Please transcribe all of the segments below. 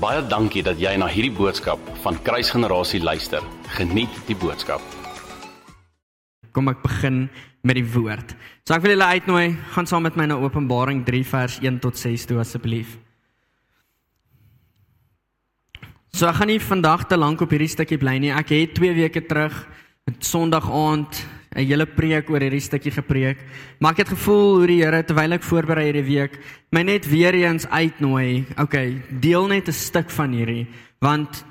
Baie dankie dat jy na hierdie boodskap van Kruisgenerasie luister. Geniet die boodskap. Kom ek begin met die woord. So ek wil julle uitnooi, gaan saam met my na Openbaring 3 vers 1 tot 6 toe asseblief. So ek gaan nie vandag te lank op hierdie stukkie bly nie. Ek het 2 weke terug, Sondag aand, 'n hele preek oor hierdie stukkie gepreek. Maar ek het gevoel hoe die Here terwyl ek voorberei hierdie week my net weer eens uitnooi. Okay, deel net 'n stuk van hierdie want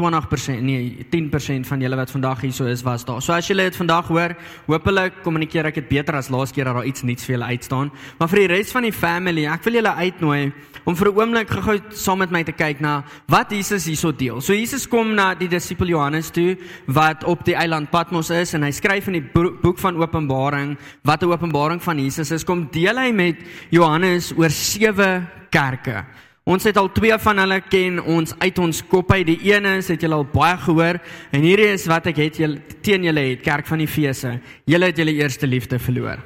20% nee 10% van julle wat vandag hier so is was daar. So as julle dit vandag hoor, hopelik kommunikeer ek dit beter as laas keer dat daar iets nuuts vir julle uitstaan. Maar vir die res van die family, ek wil julle uitnooi om vir 'n oomblik gou saam met my te kyk na wat Jesus hierso deel. So Jesus kom na die disipel Johannes toe wat op die eiland Patmos is en hy skryf in die boek van Openbaring wat 'n openbaring van Jesus is. Kom deel hy met Johannes oor sewe kerke. Ons het al twee van hulle ken ons uit ons kop uit. Die een is het julle al baie gehoor en hierdie is wat ek het julle teen julle het kerk van Efese. Julle het julle eerste liefde verloor.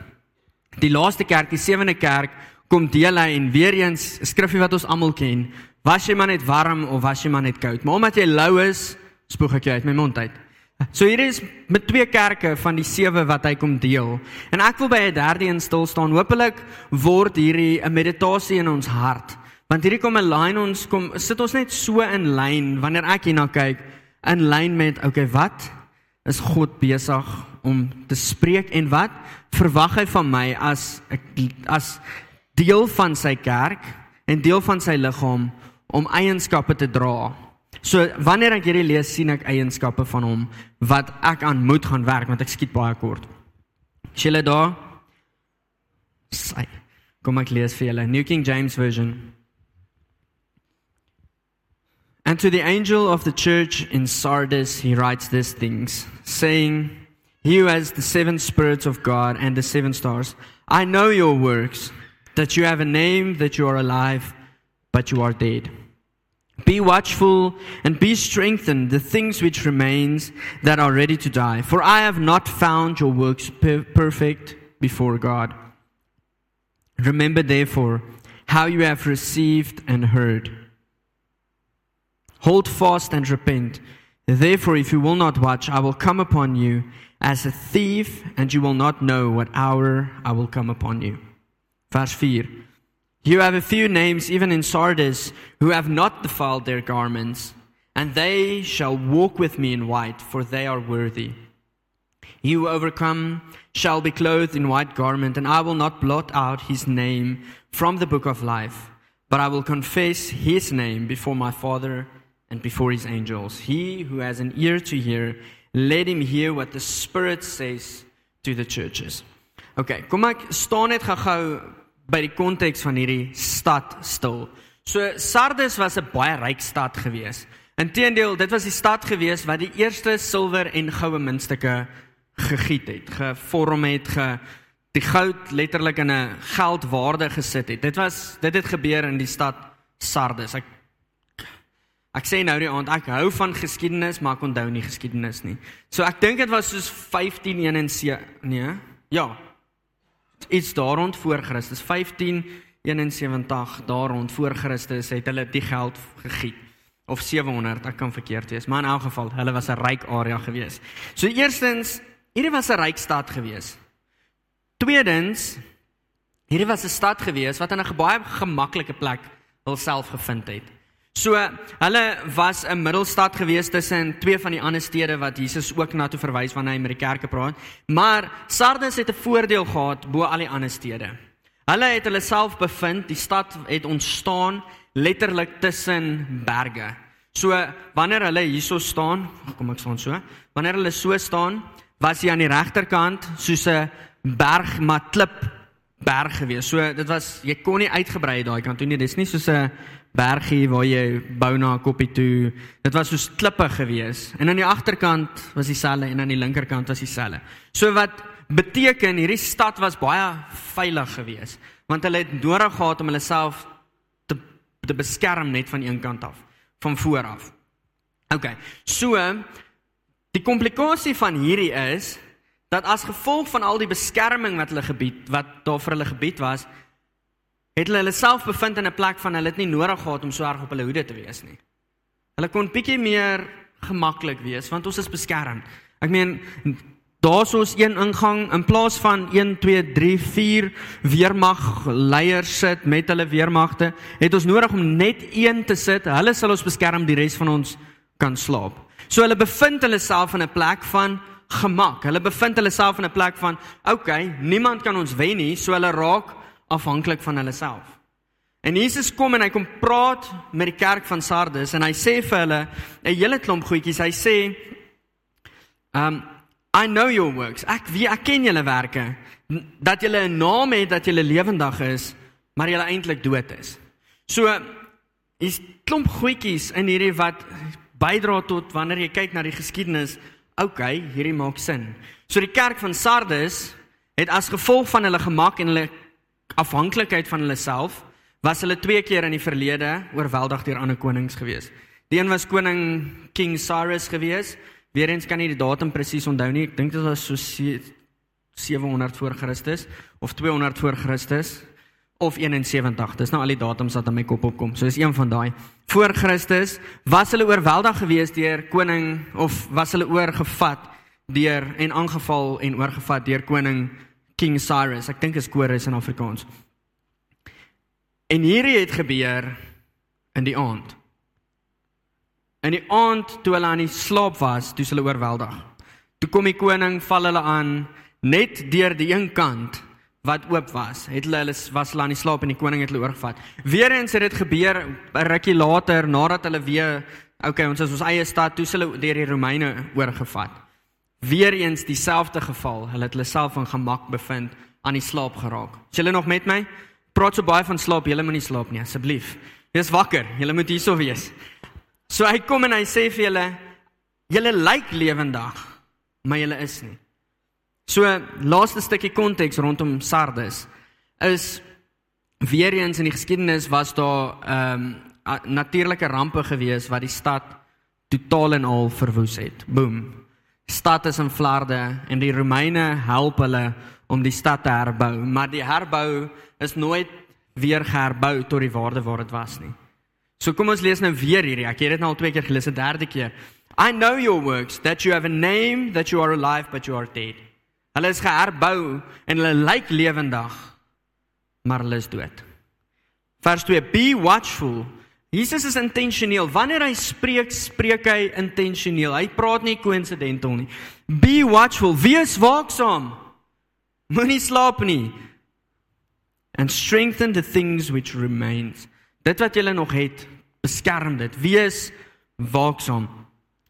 Die laaste kerk, die sewende kerk, kom deel hy en weer eens skrifgie wat ons almal ken. Was jy maar net warm of was jy maar net koud? Maar omdat jy lou is, spoeg ek jou uit my mond uit. So hier is met twee kerke van die sewe wat hy kom deel. En ek wil by 'n derde een stil staan. Hoopelik word hierdie 'n meditasie in ons hart. Want hierdie kom 'n lyn ons kom sit ons net so in lyn wanneer ek hierna kyk in lyn met okay wat is God besig om te spreek en wat verwag hy van my as ek as deel van sy kerk en deel van sy liggaam om eienskappe te dra. So wanneer ek hierdie lees sien ek eienskappe van hom wat ek aan moet gaan werk want ek skiet baie kort. Is julle daar? Sy. Kom ek lees vir julle New King James version. And to the angel of the church in Sardis, he writes these things, saying, He who has the seven spirits of God and the seven stars, I know your works, that you have a name, that you are alive, but you are dead. Be watchful and be strengthened, the things which remains that are ready to die. For I have not found your works per- perfect before God. Remember therefore how you have received and heard Hold fast and repent. Therefore, if you will not watch, I will come upon you as a thief, and you will not know what hour I will come upon you. Verse 4. You have a few names, even in Sardis, who have not defiled their garments, and they shall walk with me in white, for they are worthy. He who overcome shall be clothed in white garment, and I will not blot out his name from the book of life, but I will confess his name before my Father and before his angels. He who has an ear to hear, let him hear what the Spirit says to the churches. Okay, kom ek staan net gou-gou by die konteks van hierdie stad stil. So Sardes was 'n baie ryk stad gewees. Inteendeel, dit was die stad gewees wat die eerste silwer en goue muntstukke gegiet het, gevorm het, ge die goud letterlik in 'n geldwaarde gesit het. Dit was dit het gebeur in die stad Sardes. Ek Ek sê nou die aand ek hou van geskiedenis, maar ek onthou nie geskiedenis nie. So ek dink dit was soos 1571, nee. Ja. Iets daar rond voor Christus, 1571 daar rond voor Christus het hulle die geld gegiet of 700, ek kan verkeerd wees, maar in elk geval, hulle was 'n ryk area gewees. So eerstens, hierdie was 'n ryk stad gewees. Tweedens, hierdie was 'n stad gewees wat in 'n baie gemaklike plek hulself gevind het. So hulle was 'n middelstad gewees tussen twee van die ander stede wat Jesus ook na toe verwys wanneer hy met die kerke praat. Maar Sardes het 'n voordeel gehad bo al die ander stede. Hulle het hulle self bevind, die stad het ontstaan letterlik tussen berge. So wanneer hulle hierso staan, kom ek staan so. Wanneer hulle so staan, was hy aan die regterkant soos 'n berg maar klip berg gewees. So dit was jy kon nie uitgebrei daai kant toe nie. Dis nie soos 'n bergie waar jy bou na 'n koppie toe. Dit was soos klippe gewees. En aan die agterkant was dieselfde en aan die linkerkant was dieselfde. So wat beteken hierdie stad was baie veilig gewees want hulle het nodig gehad om hulle self te te beskerm net van een kant af, van voor af. OK. So die komplikasie van hierdie is dat as gevolg van al die beskerming wat hulle gebied wat daar vir hulle gebied was, het hulle hulle self bevind in 'n plek van hulle het nie nodig gehad om so erg op hulle hoede te wees nie. Hulle kon bietjie meer gemaklik wees want ons is beskerm. Ek meen daar's ons een ingang in plaas van 1 2 3 4 weermag leiers sit met hulle weermagte, het ons nodig om net een te sit. Hulle sal ons beskerm, die res van ons kan slaap. So hulle bevind hulle self in 'n plek van gemak. Hulle bevind hulle self in 'n plek van, okay, niemand kan ons wen nie, so hulle raak afhanklik van hulle self. En Jesus kom en hy kom praat met die kerk van Sardes en hy sê vir hulle 'n hele klomp goedjies. Hy sê, um I know your works. Ek wie ek ken julle werke. Dat julle 'n naam het dat julle lewendig is, maar julle eintlik dood is. So is klomp goedjies in hierdie wat bydra tot wanneer jy kyk na die geskiedenis okay, hierdie maak sin. So die kerk van Sardes het as gevolg van hulle gemak en hulle afhanklikheid van hulle self was hulle twee keer in die verlede oorweldig deur ander konings gewees. Die een was koning King Cyrus gewees. Weerens kan nie die datum presies onthou nie. Ek dink dit was so 700 voor Christus of 200 voor Christus of 71. Dis nou al die datums wat aan my kop opkom. So dis een van daai. Voor Christus was hulle oorweldig geweest deur koning of was hulle oorgevat deur en aangeval en oorgevat deur koning King Cyrus. Ek dink is Cyrus in Afrikaans. En hierdie het gebeur in die aand. In die aand toe hulle aan die slaap was, toe hulle oorweldig. Toe kom die koning val hulle aan net deur die een kant wat oop was. Het hulle hulle was hulle aan die slaap en die koning het hulle oorgevat. Weereens het dit gebeur 'n rukkie later nadat hulle weer okay, ons is ons eie stad toe hulle deur die Romeine oorgevat. Weereens dieselfde geval. Hulle het hulle self in gemak bevind aan die slaap geraak. Is julle nog met my? Praat so baie van slaap, julle moenie slaap nie asseblief. Wees wakker. Julle moet hierso wees. So hy kom en hy sê vir julle julle lyk lewendig, maar julle is nie. So laaste stukkie konteks rondom Sardes is weer eens in die geskiedenis was daar ehm um, natuurlike rampe gewees wat die stad totaal en al verwoes het. Boom. Stad is in vlarde en die Romeine help hulle om die stad te herbou, maar die herbou is nooit weer geherbou tot die waarde waar dit was nie. So kom ons lees nou weer hierdie. Ek het dit nou al twee keer gelees, 'n derde keer. I know your works that you have a name that you are alive but you are dead. Hulle is geherbou en hulle lyk lewendig, maar hulle is dood. Vers 2: Be watchful. Jesus is intentioneel. Wanneer hy spreek, spreek hy intentioneel. Hy praat nie coincidental nie. Be watchful. Wees waaksaam. Moenie slaap nie. And strengthen the things which remains. Dit wat jy nog het, beskerm dit. Wees waaksaam.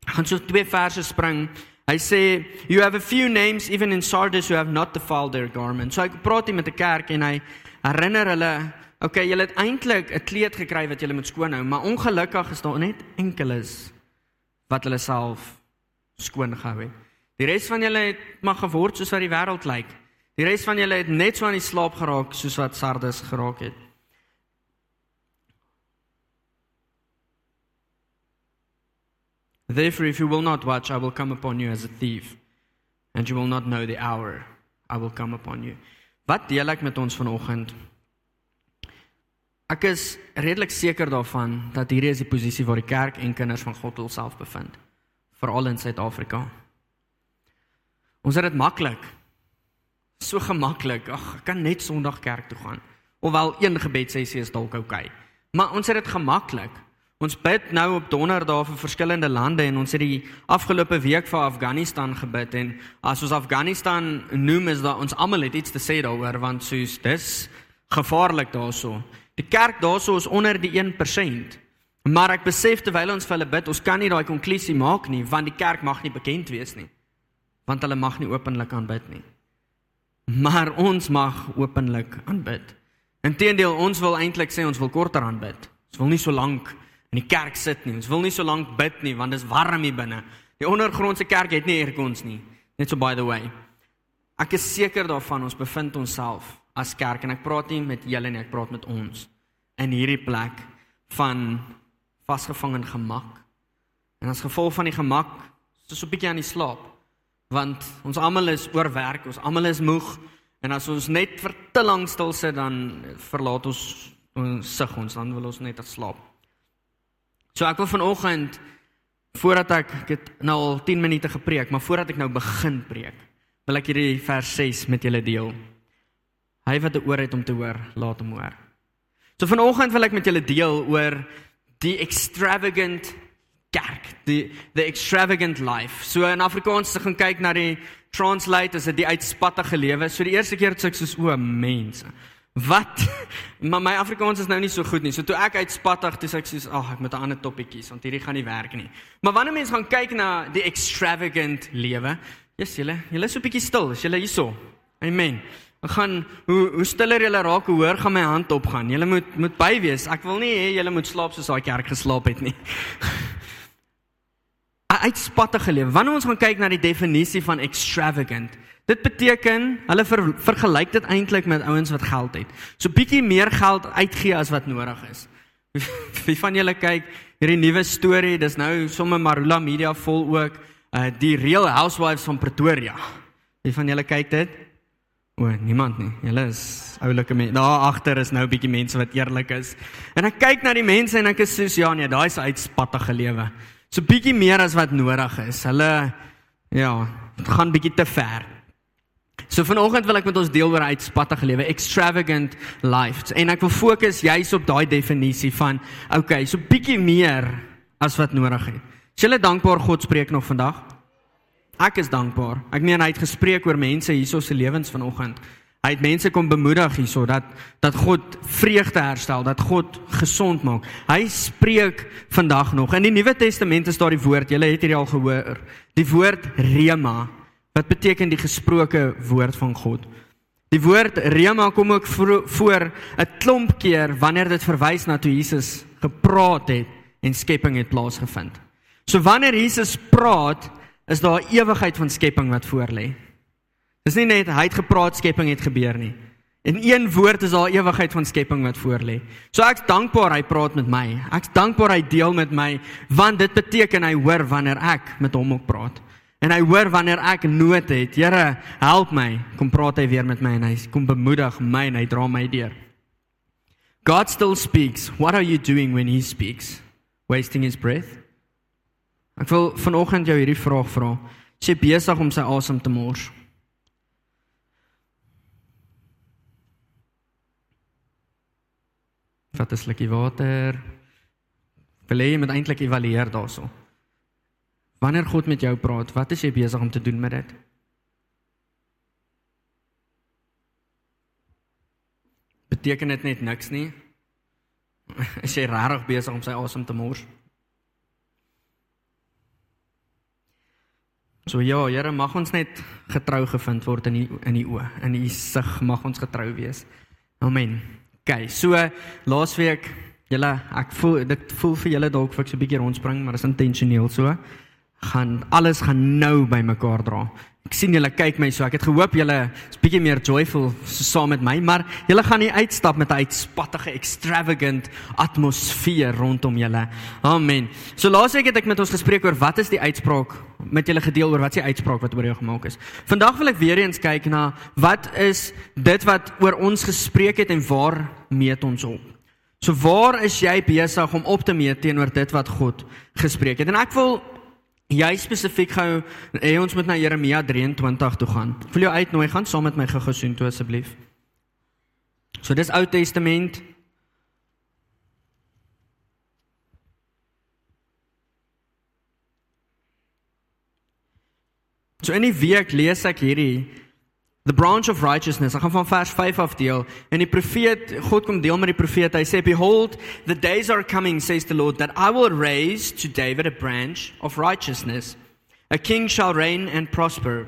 Ek gaan so twee verse spring. Hy sê you have a few names even in Sardis who have not defiled their garments. So ek praat hier met 'n kerk en hy herinner hulle, okay, julle het eintlik 'n kleed gekry wat julle moet skoon hou, maar ongelukkig is daar net enkeles wat hulle self skoon gehou het. Die res van julle het maar geword soos wat die wêreld lyk. Die res van julle het net so aan die slaap geraak soos wat Sardis geraak het. Therefore, if you will not watch, I will come upon you as a thief, and you will not know the hour I will come upon you. Wat deel ek met ons vanoggend? Ek is redelik seker daarvan dat hierdie is die posisie waar die kerk en kinders van God hulself bevind, veral in Suid-Afrika. Ons het dit maklik. So gemaklik. Ag, ek kan net Sondag kerk toe gaan. Ofwel een gebedsessie is dalk oukei. Okay. Maar ons het dit gemaklik. Ons bid nou op donderdag vir verskillende lande en ons het die afgelope week vir Afghanistan gebid en as ons Afghanistan noem is daar ons almal het iets te sê daaroor want soos dis gevaarlik daarso. Die kerk daarso is onder die 1%. Maar ek besef terwyl ons vir hulle bid, ons kan nie daai konklusie maak nie want die kerk mag nie bekend wees nie. Want hulle mag nie openlik aanbid nie. Maar ons mag openlik aanbid. Inteendeel, ons wil eintlik sê ons wil korter aanbid. Ons wil nie so lank in die kerk sit nie. Ons wil nie so lank bid nie want dit is warm hier binne. Die ondergrondse kerk het nie aircons nie. Net so by the way. Ek is seker daarvan ons bevind onsself as kerk en ek praat nie met julle nie, ek praat met ons in hierdie plek van vasgevang in gemak. En as gevolg van die gemak, is ons so 'n bietjie aan die slaap. Want ons almal is oorwerk, ons almal is moeg En as ons net vir te lank stil sit dan verlaat ons ons sig ons dan wil ons net slaap. So ek wil vanoggend voordat ek ek het nou al 10 minute gepreek, maar voordat ek nou begin preek, wil ek hierdie vers 6 met julle deel. Hy wat 'n oor het om te hoor, laat hom hoor. So vanoggend wil ek met julle deel oor die extravagant kerk, die the extravagant life. So in Afrikaans te gaan kyk na die translate is dit die uitspattige lewe. So die eerste keer het ek soos o, mense. Wat? Maar my Afrikaans is nou nie so goed nie. So toe ek uitspattig, toe sê ek soos, "Ag, ek moet 'n ander topik kies want hierdie gaan nie werk nie." Maar wanneer mense gaan kyk na die extravagant lewe, is julle, julle is so 'n bietjie stil, is julle hierso. Amen. Ek gaan hoe hoe stiller julle raak, hoe hoër gaan my hand opgaan. Julle moet moet by wees. Ek wil nie hê julle moet slaap soos daai kerk geslaap het nie. 'n Uitspattige lewe. Wanneer ons gaan kyk na die definisie van extravagant, Dit beteken hulle ver, vergelyk dit eintlik met ouens wat geld het. So bietjie meer geld uitgee as wat nodig is. Wie van julle kyk hierdie nuwe storie? Dis nou sommer Marula Media vol ook uh die Real Housewives van Pretoria. Wie van julle kyk dit? O, niemand nie. Julle is oulike mense. Daar agter is nou bietjie mense wat eerlik is. En ek kyk na die mense en ek is soos ja nee, daai's uitspattige lewe. So bietjie meer as wat nodig is. Hulle ja, gaan bietjie te ver. So vanoggend wil ek met ons deel oor uitspattige lewe, extravagant life. En ek wil fokus juis op daai definisie van okay, so bietjie meer as wat nodig het. Is jy dankbaar God spreek nog vandag? Ek is dankbaar. Ek meen hy het gespreek oor mense hierso se lewens vanoggend. Hy het mense kom bemoedig hierso dat dat God vreugde herstel, dat God gesond maak. Hy spreek vandag nog. In die Nuwe Testament is daar die woord, julle het hierdie al gehoor. Die woord rema Wat beteken die gesproke woord van God? Die woord rema kom ook voor 'n klomp keer wanneer dit verwys na toe Jesus gepraat het en skepping het plaasgevind. So wanneer Jesus praat, is daar 'n ewigheid van skepping wat voorlê. Dis nie net hy het gepraat skepping het gebeur nie. In een woord is daar 'n ewigheid van skepping wat voorlê. So ek's dankbaar hy praat met my. Ek's dankbaar hy deel met my want dit beteken hy hoor wanneer ek met hom ook praat. En hy hoor wanneer ek nood het, Here, help my. Kom praat hy weer met my en hy kom bemoedig my en hy dra my deur. God still speaks. What are you doing when he speaks? Wasting his breath? Ek wil vanoggend jou hierdie vraag vra. Is jy besig om sy asem te mors? Vat 'n slukkie water. Wil jy met eintlik evalueer daaroor? Wanneer God met jou praat, wat is jy besig om te doen met dit? Beteken dit net niks nie? Is jy regtig besig om sy asem te mors? So ja, Here, mag ons net getrou gevind word in die in die oë, in die sig mag ons getrou wees. Amen. OK, so laasweek, julle ek voel dit voel vir julle dalk of ek so 'n bietjie rondspring, maar dit is intentioneel so gaan alles gaan nou bymekaar dra. Ek sien julle kyk my so. Ek het gehoop julle is bietjie meer joyful so saam met my, maar julle gaan nie uitstap met 'n uitspattige extravagant atmosfeer rondom julle. Amen. So laasweek het ek met ons gespreek oor wat is die uitspraak met julle gedeel oor wat is die uitspraak wat oor jou gemaak is. Vandag wil ek weer eens kyk na wat is dit wat oor ons gespreek het en waar meet ons op? So waar is jy besig om op te meet teenoor dit wat God gespreek het? En ek wil Jy spesifiek gou hê ons moet na Jeremia 23 toe gaan. Ek wil jou uitnooi gaan saam met my gou gesoen toe asseblief. So dis Ou Testament. So in die week lees ek hierdie the branch of righteousness. Ek gaan van vers 5 af deel. En die profeet, God kom deel met die profeet. Hy sê behold, the days are coming says the Lord that I will raise to David a branch of righteousness. A king shall reign and prosper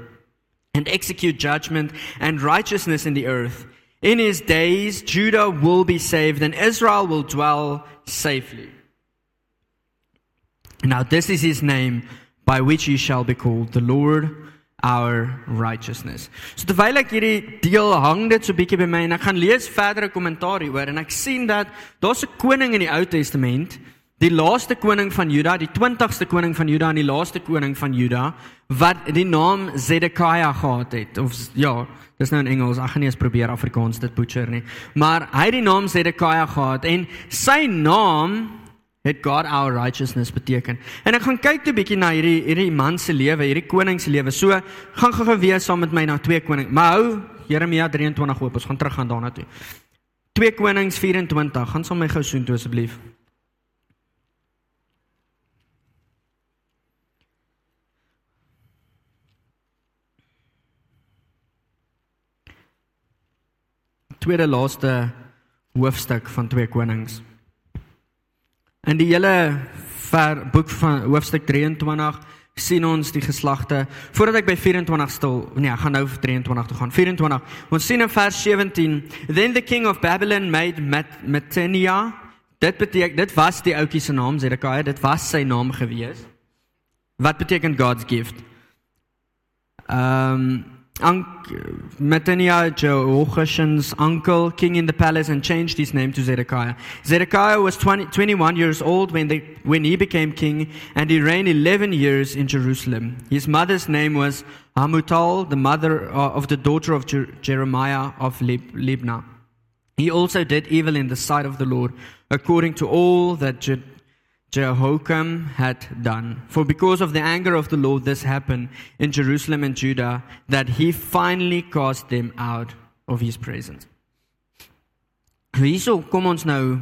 and execute judgment and righteousness in the earth. In his days Judah will be saved and Israel will dwell safely. Now this is his name by which he shall be called the Lord our righteousness. So terwyl ek hierdie deel hang dit so bietjie by my en ek gaan lees verdere kommentaar hieroor en ek sien dat daar's 'n koning in die Ou Testament Die laaste koning van Juda, die 20ste koning van Juda en die laaste koning van Juda wat die naam Zedekia gehad het of ja, dis nou in Engels. Ek gaan nie eens probeer Afrikaans dit butcher nie. Maar hy het die naam Zedekia gehad en sy naam het God our righteousness beteken. En ek gaan kyk 'n bietjie na hierdie hierdie man se lewe, hierdie koning se lewe. So gaan gou-gou weer saam met my na 2 koning. Maar hou Jeremia 23 oop. Ons gaan terug gaan daarna toe. 2 Konings 24. Gaan saam my gou soontoe asseblief. Tweede laaste hoofstuk van 2 Konings. In die hele ver boek van hoofstuk 23 sien ons die geslagte. Voordat ek by 24 stil, nee, ek gaan nou vir 23 toe gaan. 24. Ons sien in vers 17, then the king of Babylon made Mat Matania. Dit beteken dit was die ouetjie se naam, Zedekiah, dit was sy naam gewees. Wat beteken God's gift? Ehm um, Mattania, Jehoiachin's uncle, king in the palace, and changed his name to Zedekiah. Zedekiah was 20, 21 years old when, when he became king, and he reigned 11 years in Jerusalem. His mother's name was Hamutal, the mother uh, of the daughter of Jer- Jeremiah of Lib- Libnah. He also did evil in the sight of the Lord, according to all that Je- Jehoiakim had done. For because of the anger of the Lord, this happened in Jerusalem and Judah, that he finally cast them out of his presence. Hierso kom ons nou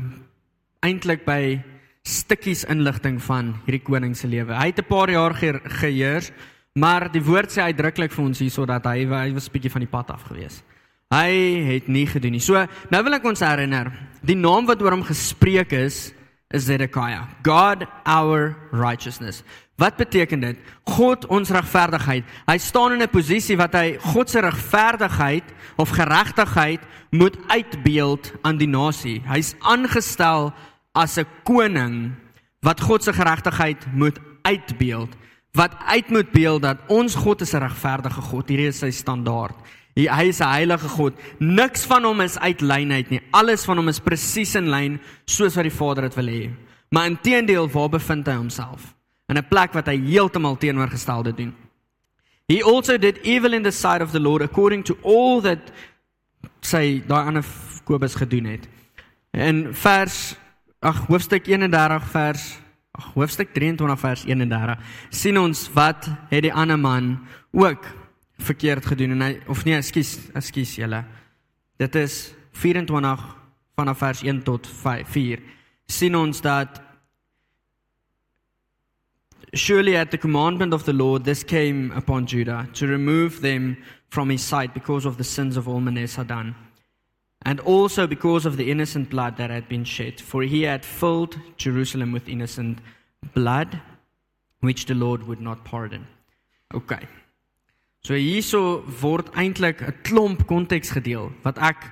eintlik by stukkies inligting van hierdie koning se lewe. Hy het 'n paar jaar ge geheers, maar die woord sê uitdruklik vir ons hierso dat hy hy was 'n bietjie van die pad af gewees. Hy het nie gedoen nie. So, nou wil ek ons herinner, die naam wat oor hom gespreek is, is Zedekiah. God our righteousness. Wat beteken dit? God ons regverdigheid. Hy staan in 'n posisie wat hy God se regverdigheid of geregtigheid moet uitbeeld aan die nasie. Hy's aangestel as 'n koning wat God se geregtigheid moet uitbeeld. Wat uit moet beeld dat ons God is 'n regverdige God. Hierdie is sy standaard. Hy is 'n heilige God. Niks van hom is uit lyn uit nie. Alles van hom is presies in lyn soos wat die Vader dit wil hê. Maar intedeel, waar bevind hy homself? In 'n plek wat hy heeltemal teenoorgestelde doen. He also did evil in the sight of the Lord according to all that sy daai ander Kobus gedoen het. In vers ag hoofstuk 31 vers ag hoofstuk 23 vers 31 sien ons wat het die ander man ook verkeerd gedoen en hy of nee, ekskuus, ekskuus julle. Dit is 24 vanaf vers 1 tot 5, 4. sien ons dat Surely at the commandment of the Lord this came upon Judah to remove them from his sight because of the sins of all Manasseh done and also because of the innocent blood that had been shed for he had filled Jerusalem with innocent blood which the Lord would not pardon. Okay. So hierso word eintlik 'n klomp konteks gedeel wat ek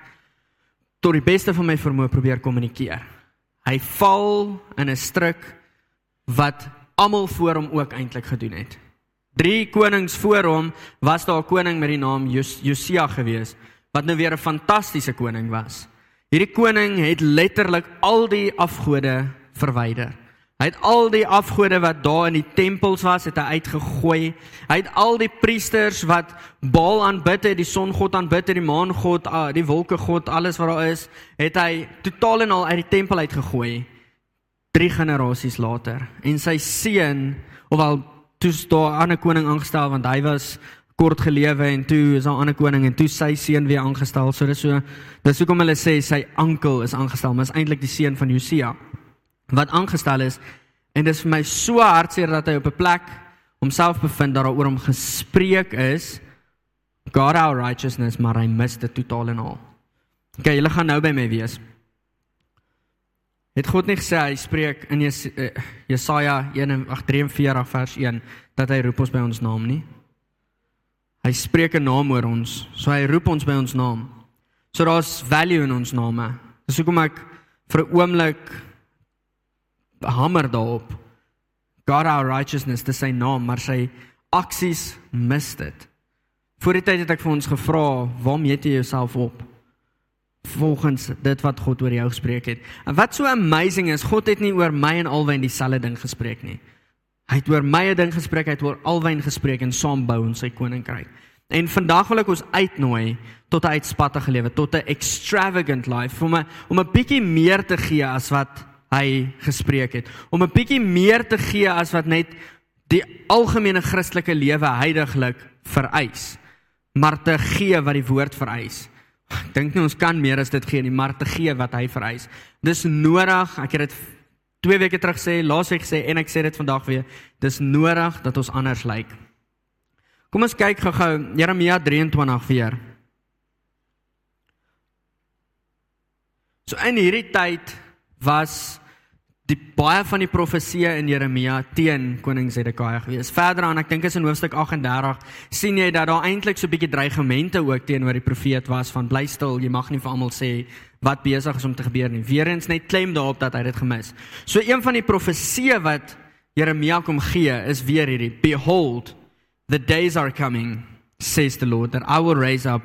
tot die beste van my vermoë probeer kommunikeer. Hy val in 'n struik wat almal voor hom ook eintlik gedoen het. Drie konings voor hom was daar 'n koning met die naam Jos Josia gewees wat nou weer 'n fantastiese koning was. Hierdie koning het letterlik al die afgode verwyder. Hy het al die afgode wat daar in die tempels was, het hy uitgegooi. Hy het al die priesters wat Baal aanbid het, die songod aanbid het, die maangod, ah, die wolkegod, alles wat daar is, het hy totaal en al uit die tempel uitgegooi. 3 generasies later. En sy seun, ofwel toe daar 'n ander koning aangestel want hy was kort gelewe en toe is daar 'n ander koning en toe sy seun weer aangestel. So dis so dis hoekom hulle sê sy oom is aangestel, maar is eintlik die seun van Josia wat aangestel is en dit is vir my so hartseer dat hy op 'n plek homself bevind dat daar oor hom gespreek is God our righteousness maar hy mis dit totaal en al. OK, julle gaan nou by my wees. Het God nie gesê hy spreek in uh, Jesaja 1:43 vers 1 dat hy roep ons by ons naam nie? Hy spreek 'n naam oor ons, so hy roep ons by ons naam. So daar's value in ons name. Dis hoekom ek vir 'n oomblik hamer daarop. God our righteousness, dis sy naam, maar sy aksies mis dit. Voor die tyd het ek vir ons gevra, "Waarom eet jy jouself op?" volgens dit wat God oor jou gespreek het. En wat so amazing is, God het nie oor my en Alwyn dieselfde ding gespreek nie. Hy het oor my 'n ding gespreek, hy het oor Alwyn gespreek en saam bou ons sy koninkryk. En vandag wil ek ons uitnooi tot 'n uitspattige lewe, tot 'n extravagant life, om 'n om 'n bietjie meer te gee as wat hy gespreek het. Om 'n bietjie meer te gee as wat net die algemene Christelike lewe heidaglik vereis, maar te gee wat die woord vereis. Ek dink nie ons kan meer as dit gee nie, maar te gee wat hy vereis. Dis nodig, ek het dit 2 weke terug sê, laasweek sê en ek sê dit vandag weer, dis nodig dat ons anders lyk. Kom ons kyk gou-gou Jeremia 23 weer. So in hierdie tyd was die baie van die profeseë in Jeremia teen koning Zedekia gewees. Verder aan, ek dink is in hoofstuk 38 sien jy dat daar eintlik so 'n bietjie dreigemente ook teenoor die profeet was van bly stil, jy mag nie vir almal sê wat besig is om te gebeur nie. Weerens net klem daarop dat hy dit gemis. So een van die profeseë wat Jeremia kom gee is weer hierdie: Behold, the days are coming, says the Lord, that I will raise up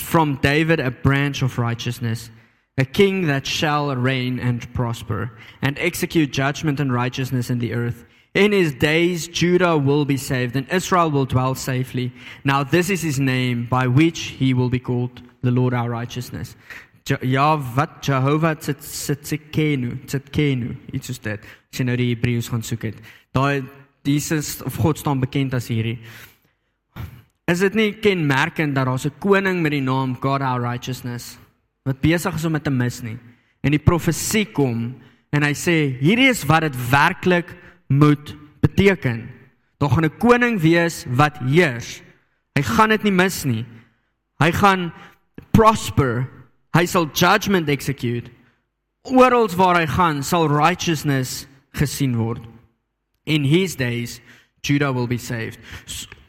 from David a branch of righteousness a king that shall reign and prosper, and execute judgment and righteousness in the earth. In his days, Judah will be saved, and Israel will dwell safely. Now, this is his name by which he will be called the Lord our righteousness. Ja, Jehovah Tsitkenu, Tsitkenu, iets soos dit. As jy nou die Hebreëus gaan soek het. Daai Jesus of God staan bekend as hierdie. Is dit nie kenmerkend dat daar 'n koning met die naam God our righteousness wat besig is om dit te mis nie. En die profesie kom en hy sê hierdie is wat dit werklik moet beteken. Daar gaan 'n koning wees wat heers. Hy gaan dit nie mis nie. Hy gaan prosper. Hy sal judgment execute. Oral waar hy gaan, sal righteousness gesien word. In his days Judah will be saved.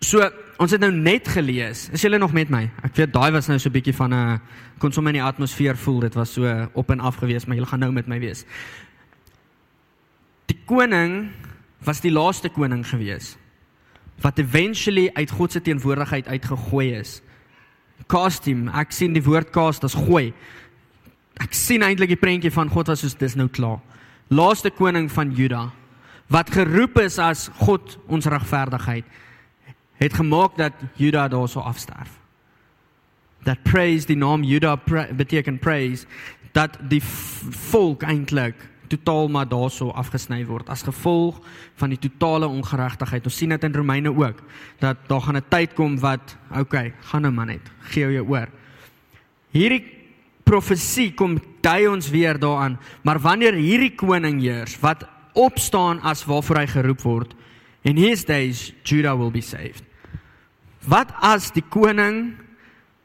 So ons het nou net gelees. Is julle nog met my? Ek weet daai was nou so 'n bietjie van 'n kon sommer in die atmosfeer voel. Dit was so op en af gewees, maar julle gaan nou met my wees. Die koning was die laaste koning gewees wat eventually uit God se teenwoordigheid uitgegooi is. Cast him. Ek sien die woord cast as gooi. Ek sien eintlik die prentjie van God was soos dis nou klaar. Laaste koning van Juda wat geroep is as God ons regverdigheid het gemaak dat Juda daarso afsterf. Dat praise die naam Juda pra beteken praise dat die volk eintlik totaal maar daarso afgesny word as gevolg van die totale ongeregtigheid. Ons sien dit in Romeine ook dat daar gaan 'n tyd kom wat okay, gaan nou maar net, gee jou oor. Hierdie profesie kom dui ons weer daaraan, maar wanneer hierdie koning heers wat opstaan as waarvoor hy geroep word, In his days Judah will be saved. Wat as die koning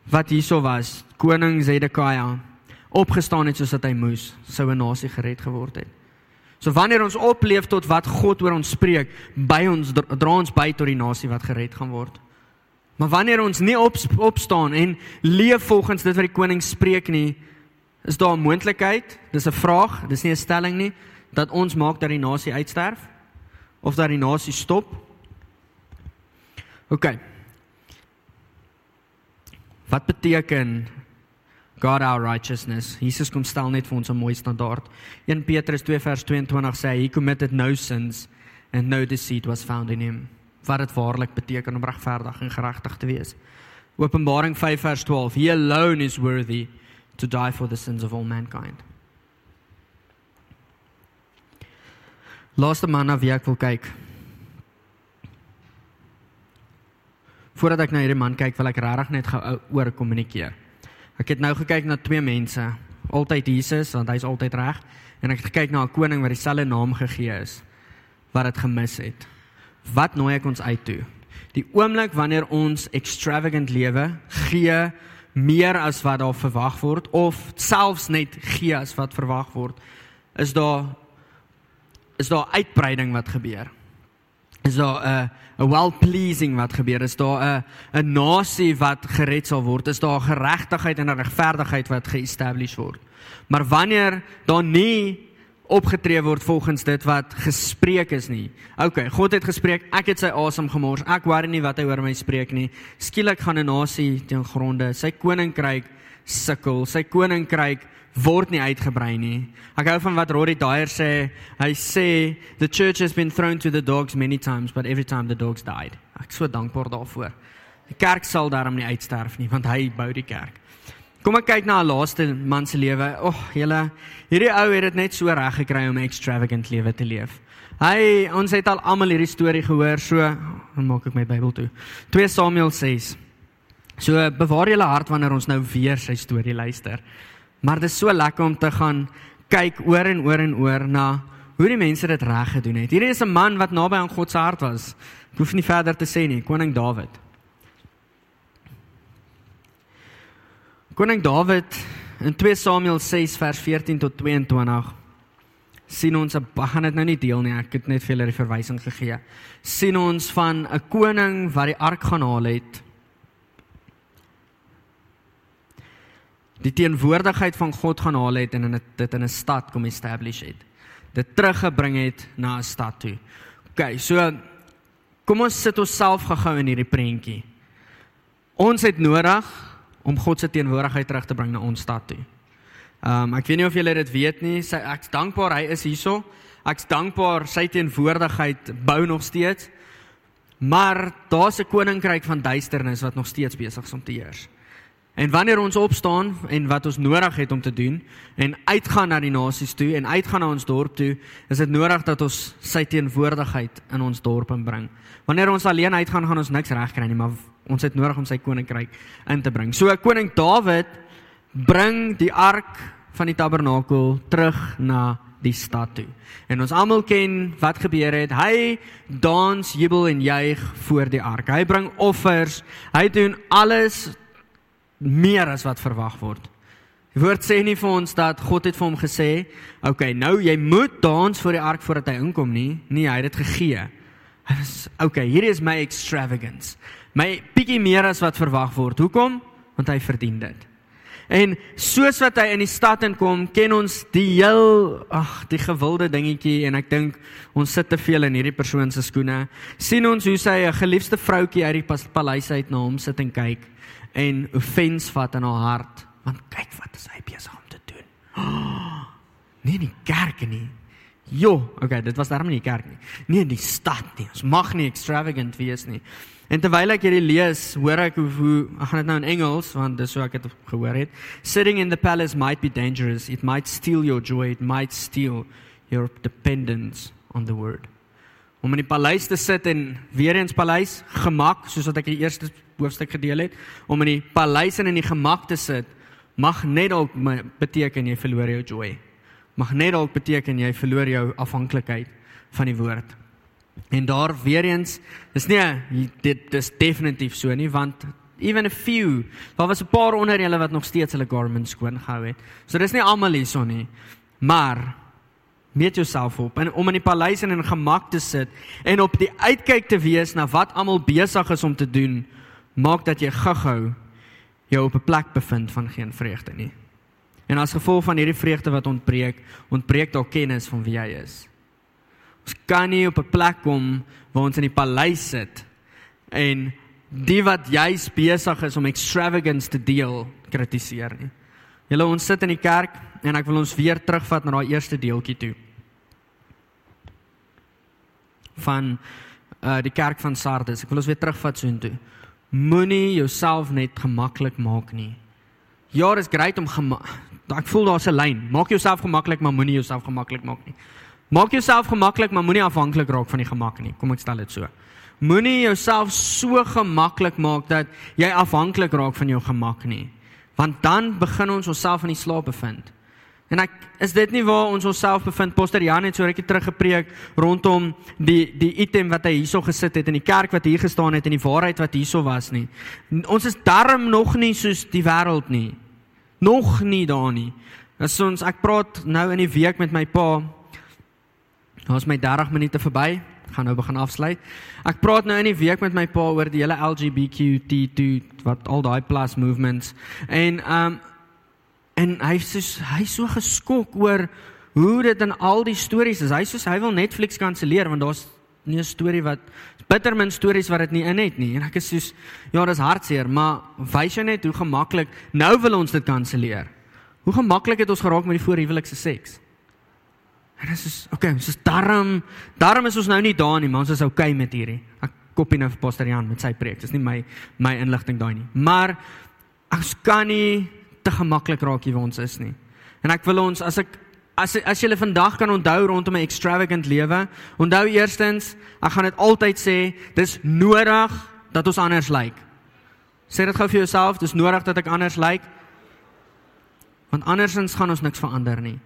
wat hierso was, koning Zedekia, opgestaan het soos wat hy moes, sou 'n nasie gered geword het. So wanneer ons opleef tot wat God oor ons spreek, by ons dra ons by tot die nasie wat gered gaan word. Maar wanneer ons nie op, opstaan en leef volgens dit wat die koning spreek nie, is daar 'n moontlikheid, dis 'n vraag, dis nie 'n stelling nie, dat ons maak dat die nasie uitsterf of dat die nasie stop. OK. Wat beteken God our righteousness? Jesus kom stel net vir ons 'n mooi standaard. 1 Petrus 2 vers 22 sê he committed no sins and no deceit was found in him. Wat dit waarlik beteken om regverdig en geregtig te wees. Openbaring 5 vers 12. He alone is worthy to die for the sins of all mankind. Laaste man na wie ek wil kyk. Voordat ek na hierdie man kyk, wil ek regtig net gou oor kommunikeer. Ek het nou gekyk na twee mense, altyd Jesus, want hy's altyd reg, en ek het gekyk na 'n koning wat dieselfde naam gegee is wat dit gemis het. Wat nooi ek ons uit toe? Die oomblik wanneer ons extravagant lewe gee meer as wat daar verwag word of selfs net gee as wat verwag word, is daar is daar uitbreiding wat gebeur. Is daar 'n 'n well-pleasing wat gebeur? Is daar 'n 'n nasie wat gered sal word? Is daar geregtigheid en regverdigheid wat ge-establish word? Maar wanneer daar nie opgetree word volgens dit wat gespreek is nie. OK, God het gespreek, ek het sy asem gemors. Ek worry nie wat hy oor my spreek nie. Skielik gaan 'n nasie teen gronde, sy koninkryk sukkel. Sy koninkryk word nie uitgebrei nie. Ek hou van wat Rory Dyer sê. Hy sê the church has been thrown to the dogs many times but every time the dogs died. Ek is so dankbaar daarvoor. Die kerk sal daarom nie uitsterf nie want hy bou die kerk. Kom ek kyk na 'n laaste man se lewe. Ag, oh, julle, hierdie ou het dit net so reg gekry om 'n extravagant lewe te leef. Hy ons het al almal hierdie storie gehoor, so maak ek my Bybel toe. 2 Samuel 6. So bewaar julle hart wanneer ons nou weer sy storie luister. Maar dit is so lekker om te gaan kyk oor en oor en oor na hoe die mense dit reg gedoen het. Hierdie is 'n man wat naby aan God se hart was. Ek hoef nie verder te sê nie, koning Dawid. Koning Dawid in 2 Samuel 6 vers 14 tot 22 sien ons 'n gaan dit nou nie deel nie, ek het net vir julle die verwysing gegee. sien ons van 'n koning wat die ark gaan haal het. Die teenwoordigheid van God gaan haal het en in dit in 'n stad kom establish het. Dit teruggebring het na 'n stad toe. OK, so kom ons sit onsself gou-gou in hierdie prentjie. Ons het nodig om God se teenwoordigheid terug te bring na ons stad toe. Ehm um, ek weet nie of julle dit weet nie. Ek's dankbaar hy is hierso. Ek's dankbaar sy teenwoordigheid bou nog steeds. Maar daar's 'n koninkryk van duisternis wat nog steeds besig is om te heers. En wanneer ons opstaan en wat ons nodig het om te doen en uitgaan na die nasies toe en uitgaan na ons dorp toe, is dit nodig dat ons sy teenwoordigheid in ons dorp inbring. Wanneer ons alleen uitgaan, gaan ons niks regkry nie, maar ons het nodig om sy koninkryk in te bring. So koning Dawid bring die ark van die tabernakel terug na die stad toe. En ons almal ken wat gebeur het. Hy dans, jubel en juig voor die ark. Hy bring offers. Hy doen alles meer as wat verwag word. Die woord sê nie vir ons dat God het vir hom gesê, "Oké, okay, nou jy moet dans voor die ark voordat hy inkom nie." Nee, hy het dit gegee. Hy sê, "Oké, okay, hier is my extravagance. My bietjie meer as wat verwag word. Hoekom? Want hy verdien dit." En soos wat hy in die stad inkom, ken ons die heel ag, die gewilde dingetjie en ek dink ons sit te veel in hierdie persoon se skoene. sien ons hoe sy 'n geliefde vroutjie uit die paleis uit na hom sit en kyk en offens vat in haar hart, want kyk wat is hy besig om te doen. Oh, nie kerk nie. Jo, okay, dit was daarom nie kerk nie. Nee, in die stad nie. Ons mag nie extravagant wees nie. En terwyl ek hierdie lees, hoor ek hoe, hoe gaan dit nou in Engels want dis hoe ek dit gehoor het. Sitting in the palace might be dangerous. It might steal your joy. It might steal your dependence on the word. Om in die paleis te sit en weer eens paleis gemak, soos wat ek die eerste hoofstuk gedeel het, om in die paleis en in die gemak te sit, mag net dalk beteken jy verloor jou joy. Mag net dalk beteken jy verloor jou afhanklikheid van die woord. En daar weer eens, dis nie dit dis definitief so nie want even a few, daar was 'n paar onder julle wat nog steeds hulle garments skoon gehou het. So dis nie almal hierson nie. Maar meet jouself op en om in die paleis en in gemak te sit en op die uitkyk te wees na wat almal besig is om te doen, maak dat jy gou-gou jou op 'n plek bevind van geen vreugde nie. En as gevolg van hierdie vreugde wat ontbreek, ontbreek daar kennis van wie jy is. Ons kan nie op 'n plek kom waar ons in die paleis sit en die wat juis besig is om extravagance te deel kritiseer nie. Julle ons sit in die kerk en ek wil ons weer terugvat na daai eerste deeltjie toe. van uh die kerk van Sardes. Ek wil ons weer terugvat so intoe. Moenie jouself net gemaklik maak nie. Ja, dit is grait om ek voel daar's 'n lyn. Maak jouself gemaklik, maar moenie jouself gemaklik maak nie. Maak jouself gemaklik, maar moenie afhanklik raak van die gemak nie. Kom ek stel dit so. Moenie jouself so gemaklik maak dat jy afhanklik raak van jou gemak nie. Want dan begin ons onsself in die slaap bevind. En ek is dit nie waar ons onsself bevind. Pastor Jan het so rukkie terug gepreek rondom die die item wat hy hierso gesit het in die kerk wat hier gestaan het en die waarheid wat hierso was nie. Ons is darm nog nie soos die wêreld nie. Nog nie daar nie. As ons ek praat nou in die week met my pa is my 30 minute verby. Ek gaan nou begin afsluit. Ek praat nou in die week met my pa oor die hele LGBTQ wat al daai plus movements en um en hy sê hy so geskok oor hoe dit in al die stories is. Hy sê hy wil Netflix kanselleer want daar's nie 'n storie wat bitter min stories wat dit nie in het nie. En ek is soos ja, dis hartseer, maar wys jou net hoe gemaklik nou wil ons dit kanselleer. Hoe gemaklik het ons geraak met die voorhuwelikse seks? En dit is okay, ons is darm, darm is ons nou nie daar nie, maar ons is okay met hierdie. Ek kopie nou vir Pastor Jan met sy preek. Dis nie my my inligting daai nie. Maar ons kan nie te gemaklik raak hier waar ons is nie. En ek wil ons as ek as as jy vandag kan onthou rondom 'n extravagant lewe, onthou eerstens, ek gaan dit altyd sê, dis nodig dat ons anders lyk. Sê dit gou vir jouself, dis nodig dat ek anders lyk. Want andersins gaan ons niks verander nie.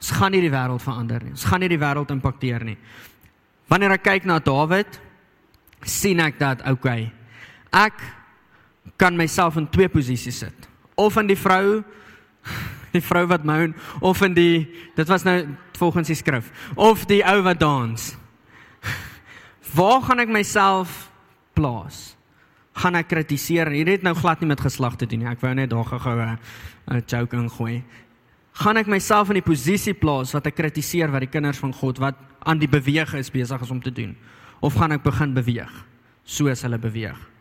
Ons gaan nie die wêreld verander nie. Ons gaan nie die wêreld impakteer nie. Wanneer ek kyk na Dawid, sien ek dat okay. Ek kan myself in twee posisies sit. Of in die vrou die vrou wat moan of in die dit was nou volgens die skrif of die ou wat dans. Waar gaan ek myself plaas? Gaan ek kritiseer? Hier het nou glad nie met geslag te doen nie. Ek wou net daar gou 'n 'n joke ingooi. Gaan ek myself in die posisie plaas wat ek kritiseer wat die kinders van God wat aan die beweeg is besig is om te doen? Of gaan ek begin beweeg soos hulle beweeg?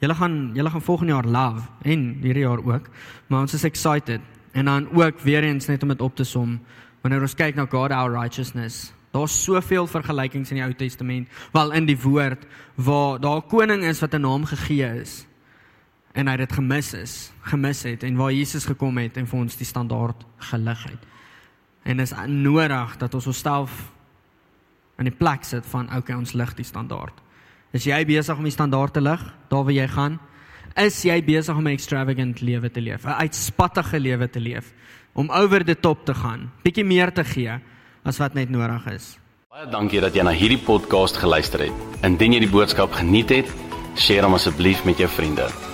Julle gaan julle gaan volgende jaar love en hierdie jaar ook, maar ons is excited. En dan ook weer eens net om dit op te som, wanneer ons kyk na God our righteousness, daar's soveel vergelykings in die Ou Testament, wel in die woord waar daar 'n koning is wat 'n naam gegee is en hy dit gemis is, gemis het en waar Jesus gekom het en vir ons die standaard gelig het. En is nodig dat ons onsself in die plek sit van okay, ons lig die standaard. Is jy besig om die standaard te lig daar waar jy gaan? Is jy besig om 'n extravagant lewe te leef, 'n uitspattige lewe te leef, om over the top te gaan, bietjie meer te gee as wat net nodig is? Baie dankie dat jy na hierdie podcast geluister het. Indien jy die boodskap geniet het, deel hom asseblief met jou vriende.